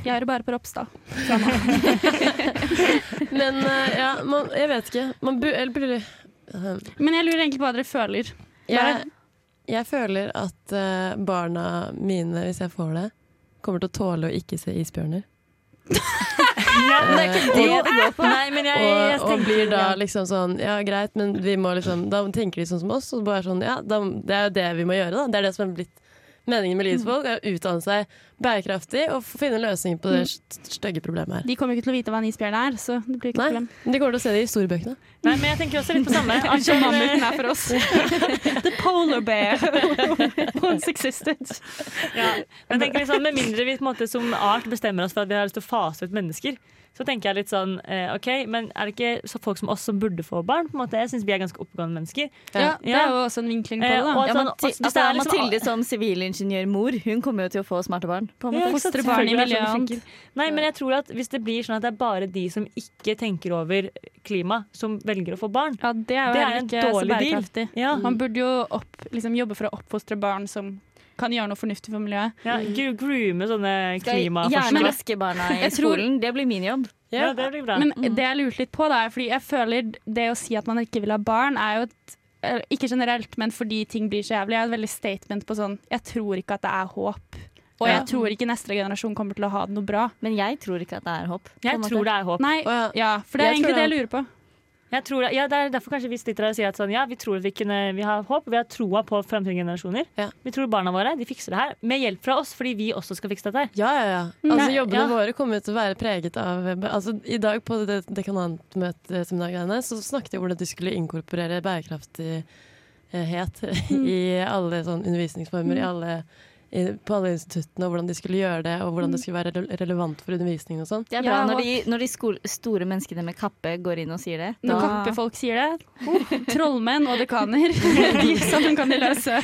Jeg hører bare på Ropstad. *laughs* Men uh, ja, man, jeg vet ikke. Man bu eller burde uh, Men jeg lurer egentlig på hva dere føler. jeg, jeg føler at uh, barna mine, hvis jeg får det, kommer til å tåle å ikke se isbjørner. Ja, men det er ikke det det går på. Nei, men jeg, jeg, Og, og blir da liksom sånn Ja, greit, men vi må liksom Da tenker de sånn som oss, og bare sånn Ja, da, det er jo det vi må gjøre, da. Det er det som er blitt meningen med livets folk. er Å utdanne seg bærekraftig og finne løsninger på det st- stygge problemet her. De kommer jo ikke til å vite hva en isbjørn er, så det blir ikke Nei. problem. De kommer til å se det i historiebøkene. Nei, men jeg tenker også litt på samme. *laughs* Den, mammuten er for oss. *laughs* The polar bear *laughs* once existed. ja, men jeg tenker liksom, Med mindre vi på en måte som art bestemmer oss for at vi har lyst til å fase ut mennesker, så tenker jeg litt sånn eh, OK, men er det ikke så folk som oss som burde få barn? på en måte? Jeg syns vi er ganske oppegående mennesker. Ja, det er jo også en vinkling på Eh, det, og da. at Ja, sånn, Mathi hvis det altså, er liksom- Mathilde som sivilingeniørmor, hun kommer jo til å få smarte barn. På en Ja, måte. ikke sant? Fostre barn i Selvfølgelig er det sånn det funker. Nei, men jeg tror at hvis det blir sånn at det er bare de som ikke tenker over klima, som velger å få barn Ja, det er jo Det er heller en ikke så dårlig deal. bærekraftig. Ja, Man burde jo opp, liksom, jobbe for å oppfostre barn som kan gjøre noe fornuftig for miljøet. ja Groome sånne gjerne klimaforskere. vaske i skolen. Det blir min jobb. Ja, det blir bra. Men det jeg lurte litt på, da, fordi jeg føler det å si at man ikke vil ha barn, er jo et eh, ikke generelt, men fordi ting blir så jævlig. Jeg er et veldig statement på sånn Jeg tror ikke at det er håp. Og jeg tror ikke neste generasjon kommer til å ha det noe bra. Men jeg tror ikke at det er håp. jeg tror det er håp. Nei, ja. ja, for det er Jeg egentlig det jeg lurer på. Jeg tror, ja, det er derfor kanskje vi sitter her og sier at sånn, ja, vi tror at vi, kunne, vi har håp, vi har troa på fremtidige generasjoner. Ja. Vi tror barna våre de fikser det her med hjelp fra oss, fordi vi også skal fikse dette her. Ja, ja, ja. Altså, jobbene ja. våre kommer til å være preget av altså, I dag på det dekanantmøteseminaret så snakket jeg om hvordan de skulle inkorporere bærekraftighet i alle sånn undervisningsformer, i alle, på alle instituttene, og hvordan de skulle gjøre det, og hvordan det skulle være relevant for undervisningen og sånn. Det er bra Ja, når de, når de skol, store menneskene med kappe går inn og sier det. Når Da- kappefolk sier det. Oh, trollmenn og dekaner. *laughs* De sammen kan de løse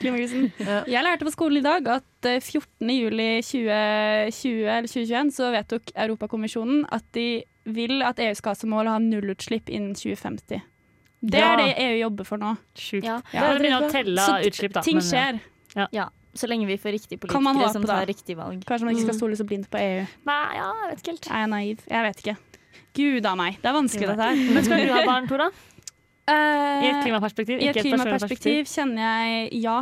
klimakrisen. Ja. Jeg lærte på skolen i dag at eh, 14. juli 2020 eller 2021 så vedtok Europakommisjonen at de vil at EU skal ha som mål å ha nullutslipp innen 2050. Det Ja. er det EU jobber for nå. Sjukt. Ja. Det er å begynne å telle utslipp, da. Ting men, ja. Så lenge vi får riktige politikere som tar riktig valg. Kanskje man ikke skal stole så blindt på EU. Nei, ja, jeg vet ikke helt. Er jeg naiv? Jeg vet ikke. Gud a meg. Det er vanskelig, dette her. Men skal du ha barn, Tora? I *laughs* et Eh, klimaperspektiv? I et klimaperspektiv kjenner jeg ja,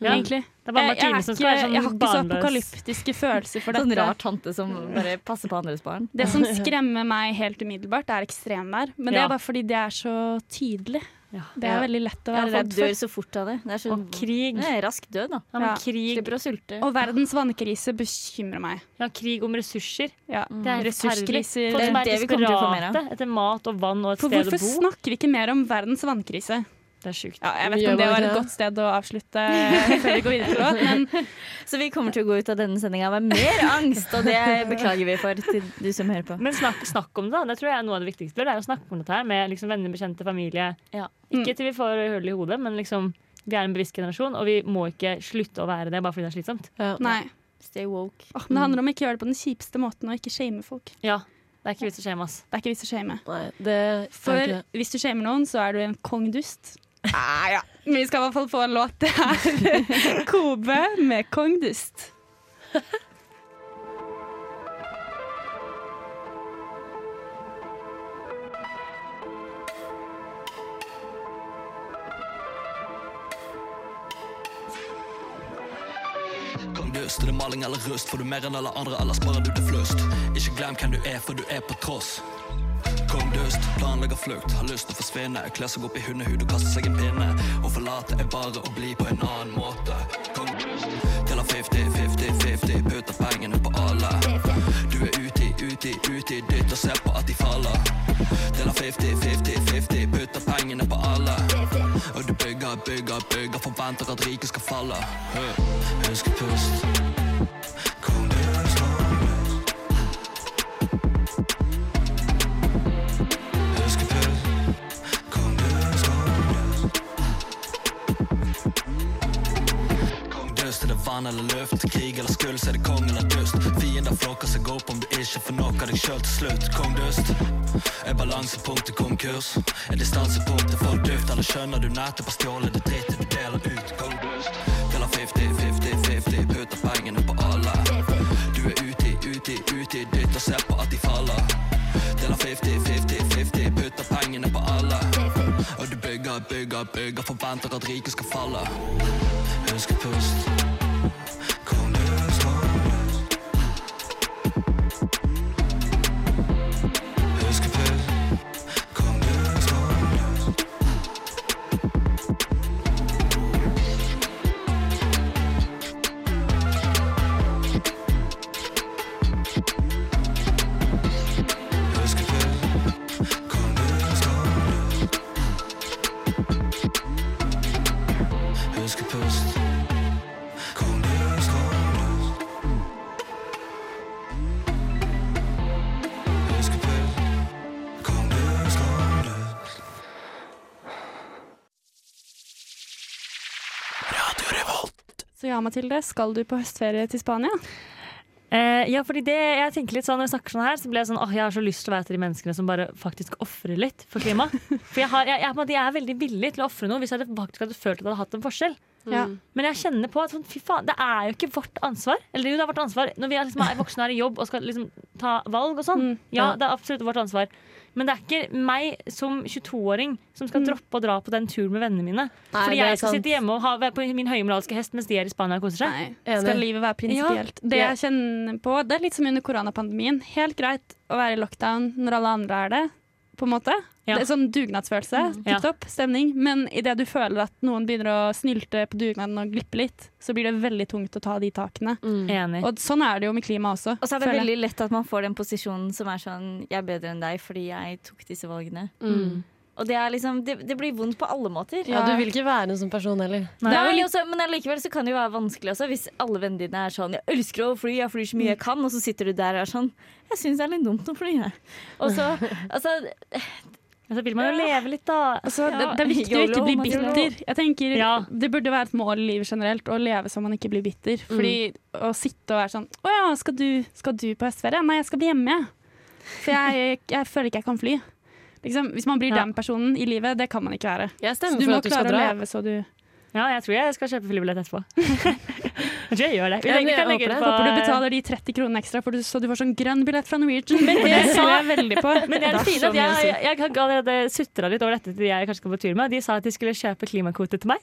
Ja. egentlig. Det er bare Jeg, jeg, som skal være sånn jeg har ikke så apokalyptiske følelser for Sånn dette. rar tante som bare passer på andres barn. Det som *laughs* skremmer meg helt umiddelbart, er ekstremvær. Men det er bare fordi det er så tydelig. Ja. Det er veldig lett å Ja, være folk redd dør så fort av det. Det er så Og krig. det er rask død, da. Ja, men Ja. krig. Slipper å sulte. Og verdens vannkrise bekymrer meg. Ja, krig om ressurser. Ja. Det er Ressurskriser. Folk som Det er er vi kommer til å få mer av. desperate etter mat og vann og et For sted å bo. Hvorfor snakker vi ikke mer om verdens vannkrise? Det er sjukt. Ja, jeg vet ikke om det var et godt sted å avslutte *laughs* før vi går videre til låt, men *laughs* Så vi kommer til å gå ut av denne sendinga med mer angst, og det beklager vi for til du som hører på. Men snakk, snakk om det, da. Det tror jeg er noe av det viktigste. Det er å snakke om dette her med liksom venner, bekjente, familie. Ja. Ikke til vi får hull i hodet, men liksom vi er en bevisst generasjon, og vi må ikke slutte å være det bare fordi det er slitsomt. Ja. nei. Stay woke. Oh, men det handler om å ikke gjøre det på den kjipeste måten og ikke shame folk. Ja, det er ikke vits å shame, ass. Det er ikke vits å shame. Nei, det For det. hvis du shamer noen, så er du en kongdust. Ah, ja. Men vi skal i hvert fall få en låt. Det er *laughs* Kobe med Kongdust. Kongdust, er det maling eller rust? Får du mer enn alle andre, eller bare du det flust? Ikke glem hvem du er, for du er på tross. Kongdust, planlegger flukt, har lyst til å forsvinne. Kler seg opp i hundehud og kaster seg en pinne. Å forlate er bare å bli på en annen måte. Teller 50-50-50, putter pengene på alle. Du er uti, uti, uti ditt og ser på at de faller. Teller 50-50-50, putter pengene på alle. Og du bygger, bygger, bygger, forventer at riket skal falle. Husk pust. Nok av deg sjøl til slutt. Kongdust. Er balansepunktet konkurs? Er distansepunktet for duft? Eller skjønner du nettopp har stjålet det drittet du deler ut? Kongdust. Deler 50-50-50, putter pengene på alle. Du er uti, uti, uti ditt og ser på at de faller. Deler 50-50-50, putter pengene på alle. Og du bygger, bygger, bygger, forventer at riket skal falle. Husk pust. Kongdust, Mathilde, skal du på høstferie til Spania? Eh, ja, fordi det, jeg tenker litt sånn Når jeg snakker sånn her, så blir jeg sånn åh, jeg har så lyst til å være til de menneskene som bare faktisk ofrer litt for klimaet. *laughs* For jeg, har, jeg, jeg, jeg er veldig villig til å ofre noe hvis jeg hadde faktisk hadde følt at det hadde hatt en forskjell. Ja. Men jeg kjenner på at sånn, fy faen, det er jo ikke vårt ansvar. Eller jo, det er vårt ansvar når vi er, liksom, er voksne og er i jobb og skal liksom, ta valg og sånn. Mm. Ja, det er absolutt vårt ansvar. Men det er ikke meg som 22-åring som skal droppe å dra på den turen med vennene mine. Nei, Fordi jeg skal sant. sitte hjemme og ha, være på min høymoralske hest mens de er i Spania og koser seg. Nei. Skal livet være prinsipielt? Det jeg kjenner på, det er litt som under koronapandemien. Helt greit å være i lockdown når alle andre er det, på en måte. Ja. Det er sånn dugnadsfølelse. Ja. Tipp topp stemning. Men idet du føler at noen begynner å snylte på dugnaden og glippe litt, så blir det veldig tungt å ta de takene. Enig. Og sånn er det jo med klima også. Og så er det veldig lett at man får den posisjonen som er sånn Jeg er bedre enn deg fordi jeg tok disse valgene. Mm. Og det, er liksom, det, det blir vondt på alle måter. Ja, du vil ikke være en sånn person heller. Nei, også, men likevel så kan det jo være vanskelig også hvis alle vennene dine er sånn 'Jeg elsker å fly, jeg flyr så mye jeg kan', og så sitter du der og er sånn 'Jeg syns det er litt dumt å fly', jeg. Og så *laughs* Altså Men så vil man jo leve litt, da. Altså, det, Ja. det er viktig å ikke bli bitter. Jeg tenker Ja. Det burde være et mål i livet generelt å leve så man ikke blir bitter. Fordi å sitte og være sånn Å ja, skal du, skal du på høstferie? Nei, jeg skal bli hjemme, jeg. For jeg, jeg føler ikke jeg kan fly. Liksom, hvis man blir Ja. den personen i livet, det kan man ikke være. Så du må klare å leve så du Ja, jeg tror jeg skal kjøpe flybillett etterpå. *laughs* jeg gjør det. Vi Ja, kan legge det på- Håper du betaler de 30 kronene ekstra, du, så du får sånn grønn billett fra Norwegian. Men det sa jeg veldig på. *laughs* Men det er så at jeg, jeg, jeg allerede sutra litt over dette til de jeg kanskje skal på tur med. De sa at de skulle kjøpe klimakvote til meg.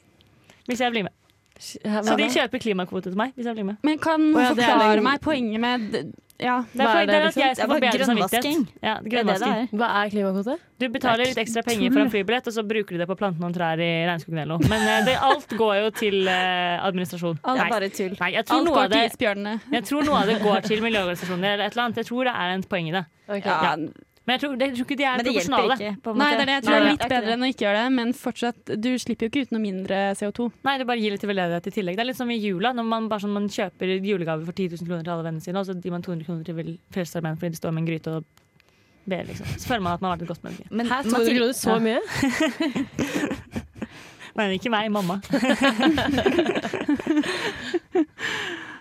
Hvis jeg blir med. Så de kjøper klimakvote til meg hvis jeg blir med. Men kan er forklare meg poenget med Ja. Det er, for, det er det, at jeg skal er få bedre grønnvasking. samvittighet. Ja, Det er det det grønnvasking. er. Hva er klimakvote? Du betaler litt ekstra penger for en flybillett, og så bruker du det på å plante noen trær i regnskogen eller noe. Men eh, det, alt går jo til eh, administrasjon. Alt er bare tull. Nei, jeg tror, Alt noe går av til det, isbjørnene. jeg tror noe av det går til miljøorganisasjoner eller et eller annet. Jeg tror det er et poeng i det. Okay. Ja. Men jeg tror, jeg tror ikke de er Men det proporsjonale. ikke. På en Nei, det er det. Jeg tror Nei, det er det litt er bedre enn å ikke gjøre det, men fortsatt, du slipper jo ikke ut noe mindre CO2. Nei, det bare gir litt veldedighet i tillegg. Det er litt som i jula, når man, bare sånn, man kjøper julegaver for 10 000 kroner til alle vennene sine, og så gir man 200 kroner til Frelsesarmeen fordi de står med en gryte og ber, liksom. Så føler man at man har vært et godt menneske. Men Her 200 Mathilde- kroner, så mye? *laughs* Men ikke meg, mamma. *laughs*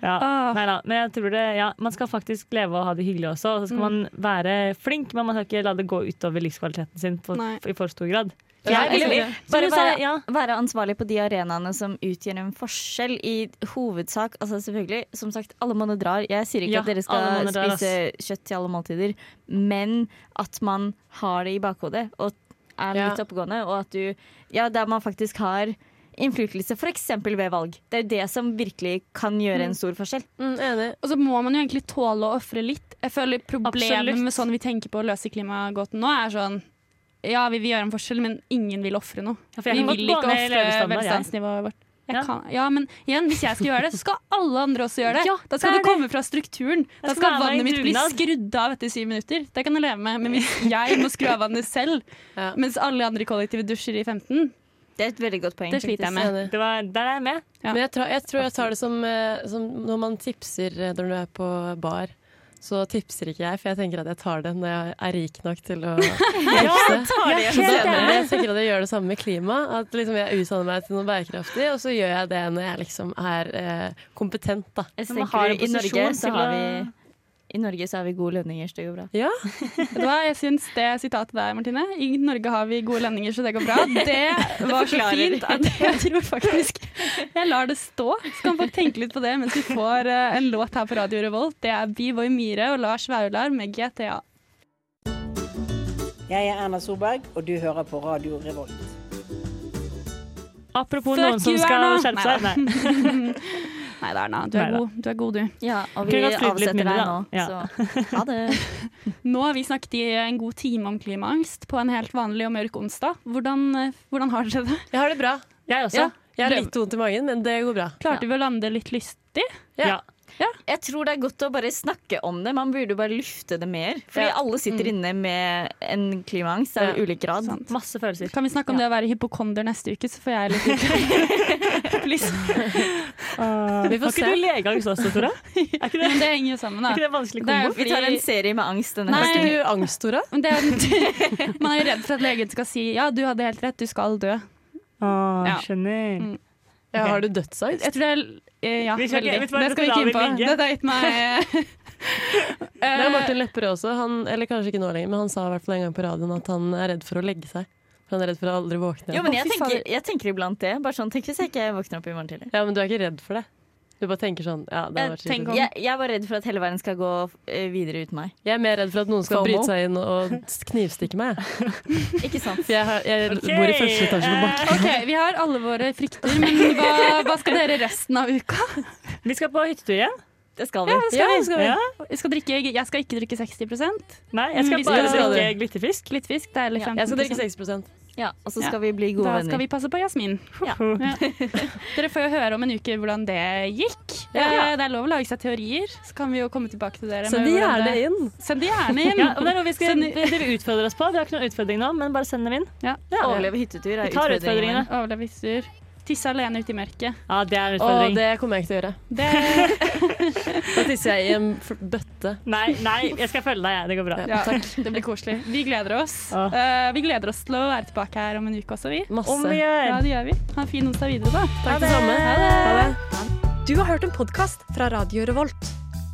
ja. Ah, Nei da, men jeg tror det, ja, man skal faktisk leve og ha det hyggelig også. Og så skal man være flink, men man skal ikke la det gå utover livskvaliteten sin på, i for stor grad. Ja, er Eller bare være, ja. være ansvarlig på de arenaene som utgjør en forskjell i hovedsak. Altså selvfølgelig, som sagt, alle monner drar. Jeg sier ikke Ja, at dere skal spise kjøtt til alle måltider, men at man har det i bakhodet og er Ja. litt oppegående, og at du Ja, der man faktisk har innflytelse, f.eks. ved valg. Det er jo det som virkelig kan gjøre en stor forskjell. Mm. Og så må man jo egentlig tåle å ofre litt. Jeg føler Problemet Absolutt. med sånn vi tenker på å løse klimagåten nå, er sånn Ja, vi vil gjøre en forskjell, men ingen vil ofre noe. Ja, Vi vil ikke ofre velstandsnivået vårt. Ja. kan, ja, men igjen, hvis jeg skal gjøre det, så skal alle andre også gjøre det. Ja, da skal det det komme fra strukturen. Da skal skal vannet mitt bli skrudd av etter syv minutter. Det kan jeg leve med. Men hvis *laughs* jeg må skru av vannet selv, Ja. mens alle andre i kollektivet dusjer i 15, Det er et veldig godt poeng. Det sliter jeg med. Det var, der er jeg med. Ja. Men jeg, tror- jeg tror jeg tar det som, eh, som når man tipser eh, når du er på bar. Så tipser ikke jeg, for jeg tenker at jeg tar det når jeg er rik nok til å *laughs* *laughs* tipse. ja, det, Så jeg tenker at jeg gjør det samme med klima. At liksom jeg utdanner meg til noe bærekraftig, og så gjør jeg det når jeg liksom er eh, kompetent. Da. Jeg tenker, har en I Norge posisjon så har vi i Norge så har vi gode lønninger, så det går bra. Ja, Vet du hva, jeg syns det sitatet der, Martine I Norge har vi gode lønninger, så det går bra. *laughs* Det var så fint at *laughs* jeg tror faktisk jeg lar det stå. Så kan folk tenke litt på det mens vi får eh, en låt her på Radio Revolt. Det er B-Boy Myhre og Lars Vaular med GTA. Jeg er Erna Solberg, og du hører på Radio Revolt. Apropos Fuck noen som skal skjerpe seg. Nei. *laughs* Nei da, Erna. Du er Neida. god. Du er god, du. Ja, og vi avsetter mindre, deg nå, Ja. så ha det. *laughs* Nå har vi snakket i en god time om klimaangst på en helt vanlig og mørk onsdag. Hvordan, eh, hvordan har dere det? jeg har det bra. Jeg også. Ja. Jeg har litt vondt i magen, men det går bra. Klarte vi å lande litt lystig? Ja. Jeg tror det er godt å bare snakke om det. Man burde bare lufte det mer. Fordi Ja. alle sitter inne med en klimaangst av Ja. ulik grad. Sant. Masse følelser. Kan vi snakke om det å være hypokonder neste uke, så får jeg litt *laughs* Please. Uh, *laughs* Vi får Har se. ikke du legeangst også, Tora? *laughs* Er ikke det, Men det henger jo sammen, er ikke det vanskelig Det er? Vi tar en serie med angst denne Nei. Har ikke du angst, Tora? det er, Man er jo redd for at legen skal si ja, du hadde helt rett, du skal dø. Å, Ja. skjønner. Mm. Ja, har du dødsangst? Jeg tror det er Ja, Vi skal ikke- veldig. Det skal vi ikke inn på. Dette har gitt meg Det er Eh, *laughs* Martin Lepperød også. Han, eller kanskje ikke nå lenger, men han sa i hvert fall en gang på radioen at han er redd for å legge seg. For han er redd for å aldri våkne. Jo, men jeg tenker, jeg tenker iblant det. Bare sånn, Tenk hvis jeg ikke våkner opp i morgen tidlig. Ja, men du er ikke redd for det? Du bare tenker sånn Ja, det Jeg om- Jeg, jeg er bare redd for at hele verden skal gå eh, videre uten meg. Jeg er mer redd for at noen skal FOMO. bryte seg inn og knivstikke meg. *laughs* Ikke sant? Jeg, har, jeg okay. bor i første etasje på bakken. Okay, vi har alle våre frykter, men hva, hva skal dere resten av uka? Vi skal på hyttetur igjen. Det skal vi. Ja, skal Ja, vi? skal vi. Ja. Jeg skal, drikke, jeg skal ikke drikke 60 Nei, jeg skal Mm, bare skal- drikke glitterfisk. Glitterfisk, det er Ja. 15 Jeg skal drikke 6 Ja, og så Ja. vi bli gode Da skal vi passe på Jasmin. Ja. Ja. *laughs* Dere får jo høre om en uke hvordan det gikk. Ja. Eh, Det er lov å lage seg teorier, så kan vi jo komme tilbake til dere. Send de gjerne det- inn. Send de gjerne inn. *laughs* Ja, det er noe vi skal Send- dere utfordrer oss på. Vi har ikke noen utfordring nå, men bare send dem inn. Ja. Overleve hyttetur er utfordringen. Overleve visur. Tisse alene ute i mørket. Ja, det er en Å, utfordring. det kommer jeg ikke til å gjøre. Det, *laughs* Da tisser jeg i en bøtte. Nei, nei, jeg skal følge deg, jeg. Det går bra. ja, det blir koselig. Vi gleder oss. Eh, vi gleder oss til å være tilbake her om en uke også, vi. Masse. Om vi Ja, det gjør vi. Ha en fin onsdag videre, da. Takk det samme. Ha det. Du har hørt en podkast fra Radio Revolt.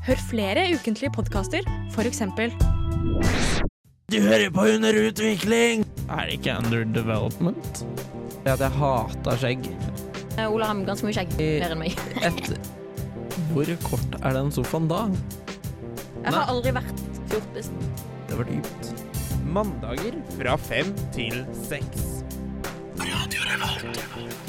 Hør flere ukentlige podkaster, f.eks. Du hører på Under utvikling! Er det ikke Under development? Det at jeg hater skjegg. Ola har ganske mye skjegg. Mer enn meg. *laughs* Et Hvor kort er den sofaen da? Jeg har aldri vært fjortisen. Det var dypt. Mandager fra fem til seks. Radio Revolt.